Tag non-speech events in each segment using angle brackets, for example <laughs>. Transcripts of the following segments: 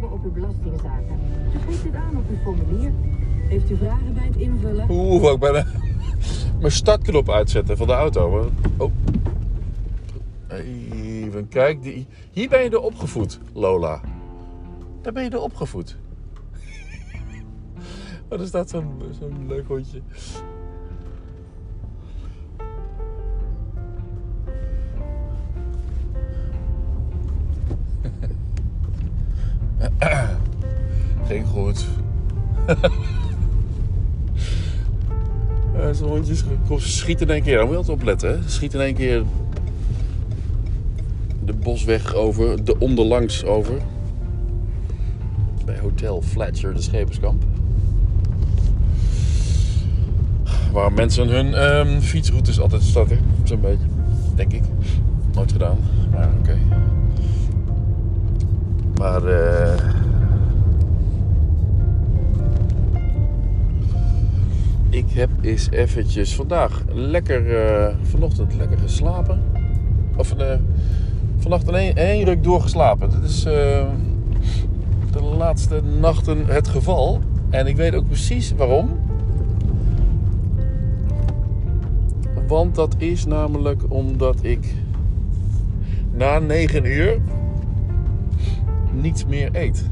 hebben op uw belastingzaken. U geeft dit aan op uw formulier. Heeft u vragen bij het invullen? Oeh, ik bijna <laughs> mijn startknop uitzetten van de auto. Oh. Even kijken. Hier ben je er opgevoed, Lola. Daar ben je er opgevoed. <laughs> Wat is dat zo'n zo'n leuk hondje? Ging goed. <laughs> Zo'n hondjes schieten in één keer. Dan moet je altijd opletten. Hè? Schieten in één keer de bosweg over, de onderlangs over. Bij Hotel Fletcher, de Scheperskamp. Waar mensen hun um, fietsroutes altijd starten. Zo'n beetje. Denk ik. Nooit gedaan. Maar oké. Maar eh... heb eens eventjes vandaag lekker, uh, vanochtend lekker geslapen. Of uh, vannacht in één, ruk doorgeslapen. Dat is uh, de laatste nachten het geval. En ik weet ook precies waarom. Want dat is namelijk omdat ik na 9 uur niets meer eet.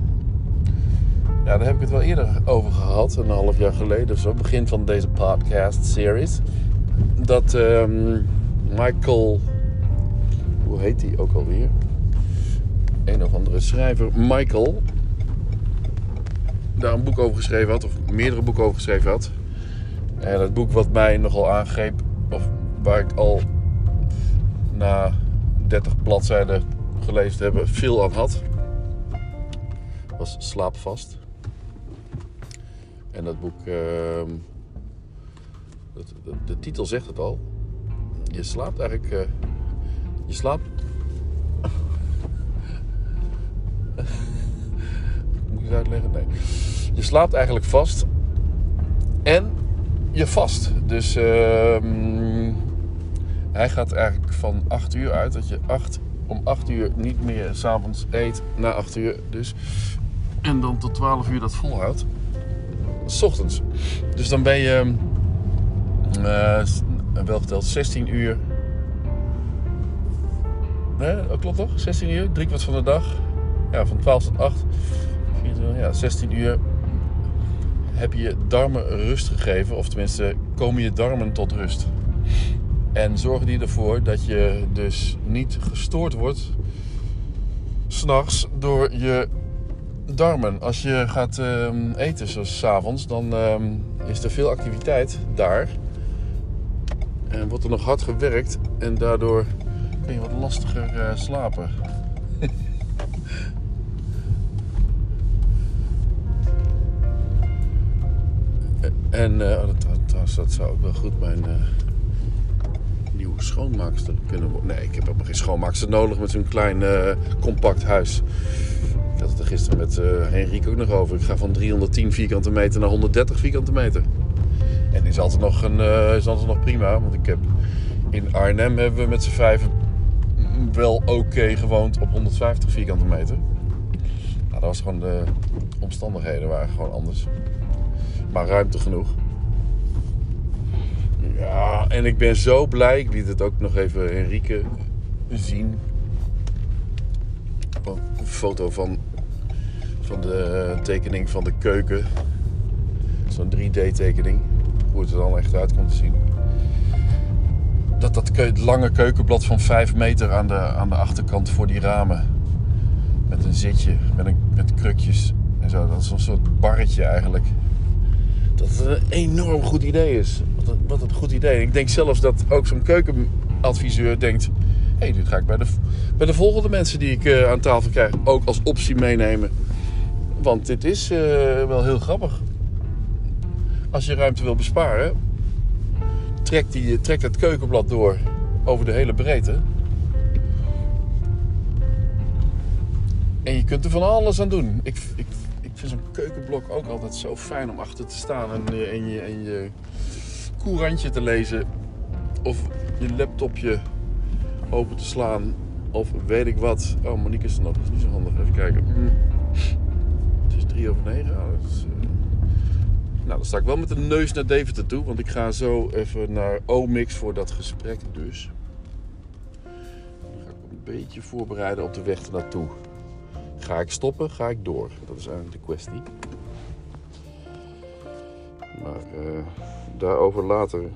Ja, daar heb ik het wel eerder over gehad, een half jaar geleden of zo, begin van deze podcast-series. Dat um, Michael, hoe heet hij ook alweer? Een of andere schrijver, Michael, daar een boek over geschreven had, of meerdere boeken over geschreven had. En het boek wat mij nogal aangreep, of waar ik al na 30 bladzijden gelezen heb, veel aan had, was Slaapvast. En dat boek, uh, de, titel zegt het al. Je slaapt eigenlijk, uh, je slaapt. <laughs> Moet ik het uitleggen? Nee. Je slaapt eigenlijk vast en je vast. Dus uh, hij gaat eigenlijk van 8 uur uit dat je 8, om 8 uur niet meer s'avonds eet na 8 uur. Dus, en dan tot 12 uur dat volhoudt. S ochtends. Dus dan ben je uh, wel geteld 16 uur. Nee, dat klopt toch? 16 uur, drie kwart van de dag. Ja, van 12 tot 8. 24, ja, 16 uur heb je darmen rust gegeven. Of tenminste, komen je darmen tot rust. En zorgen die ervoor dat je dus niet gestoord wordt s'nachts door je darmen. Als je gaat um, eten zoals s avonds, dan um, is er veel activiteit daar. En wordt er nog hard gewerkt en daardoor kun je wat lastiger uh, slapen. <laughs> en uh, dat, dat, dat, zou ook wel goed mijn nieuwe schoonmaakster kunnen worden. Nee, ik heb helemaal geen schoonmaakster nodig met zo'n klein compact huis. Ik had het er gisteren met uh, Henrique ook nog over. Ik ga van 310 vierkante meter naar 130 vierkante meter. En is altijd nog, een, uh, is altijd nog prima. Want ik heb in Arnhem hebben we met z'n vijven wel oké gewoond op 150 vierkante meter. Nou, dat was gewoon de omstandigheden waren gewoon anders. Maar ruimte genoeg. Ja, en ik ben zo blij. Ik liet het ook nog even Henrike zien. Een foto van, van de tekening van de keuken. Zo'n 3D-tekening. Hoe het er dan echt uit komt te zien. Dat dat lange keukenblad van 5 meter aan de, aan de achterkant voor die ramen. Met een zitje, met, een, met krukjes en zo. Dat is een soort barretje eigenlijk. Dat het een enorm goed idee is. Wat een, wat een goed idee. Ik denk zelfs dat ook zo'n keukenadviseur denkt hey, dit ga ik bij de, bij de volgende mensen die ik uh, aan tafel krijg ook als optie meenemen. Want dit is uh, wel heel grappig. Als je ruimte wil besparen, trek, die, trek het keukenblad door over de hele breedte. En je kunt er van alles aan doen. Ik, ik ik vind zo'n keukenblok ook altijd zo fijn om achter te staan en, eh, en, je, en je courantje te lezen. Of je laptopje open te slaan. Of weet ik wat. Oh, Monique is er nog. Dat is niet zo handig. Even kijken. Mm. Het is drie over negen. Oh, eh, nou, dan sta ik wel met de neus naar Deventer toe. Want ik ga zo even naar Omix voor dat gesprek dus. Dan ga ik een beetje voorbereiden op de weg ernaartoe. Ga ik stoppen? Ga ik door? Dat is eigenlijk de kwestie. Maar eh, daarover later.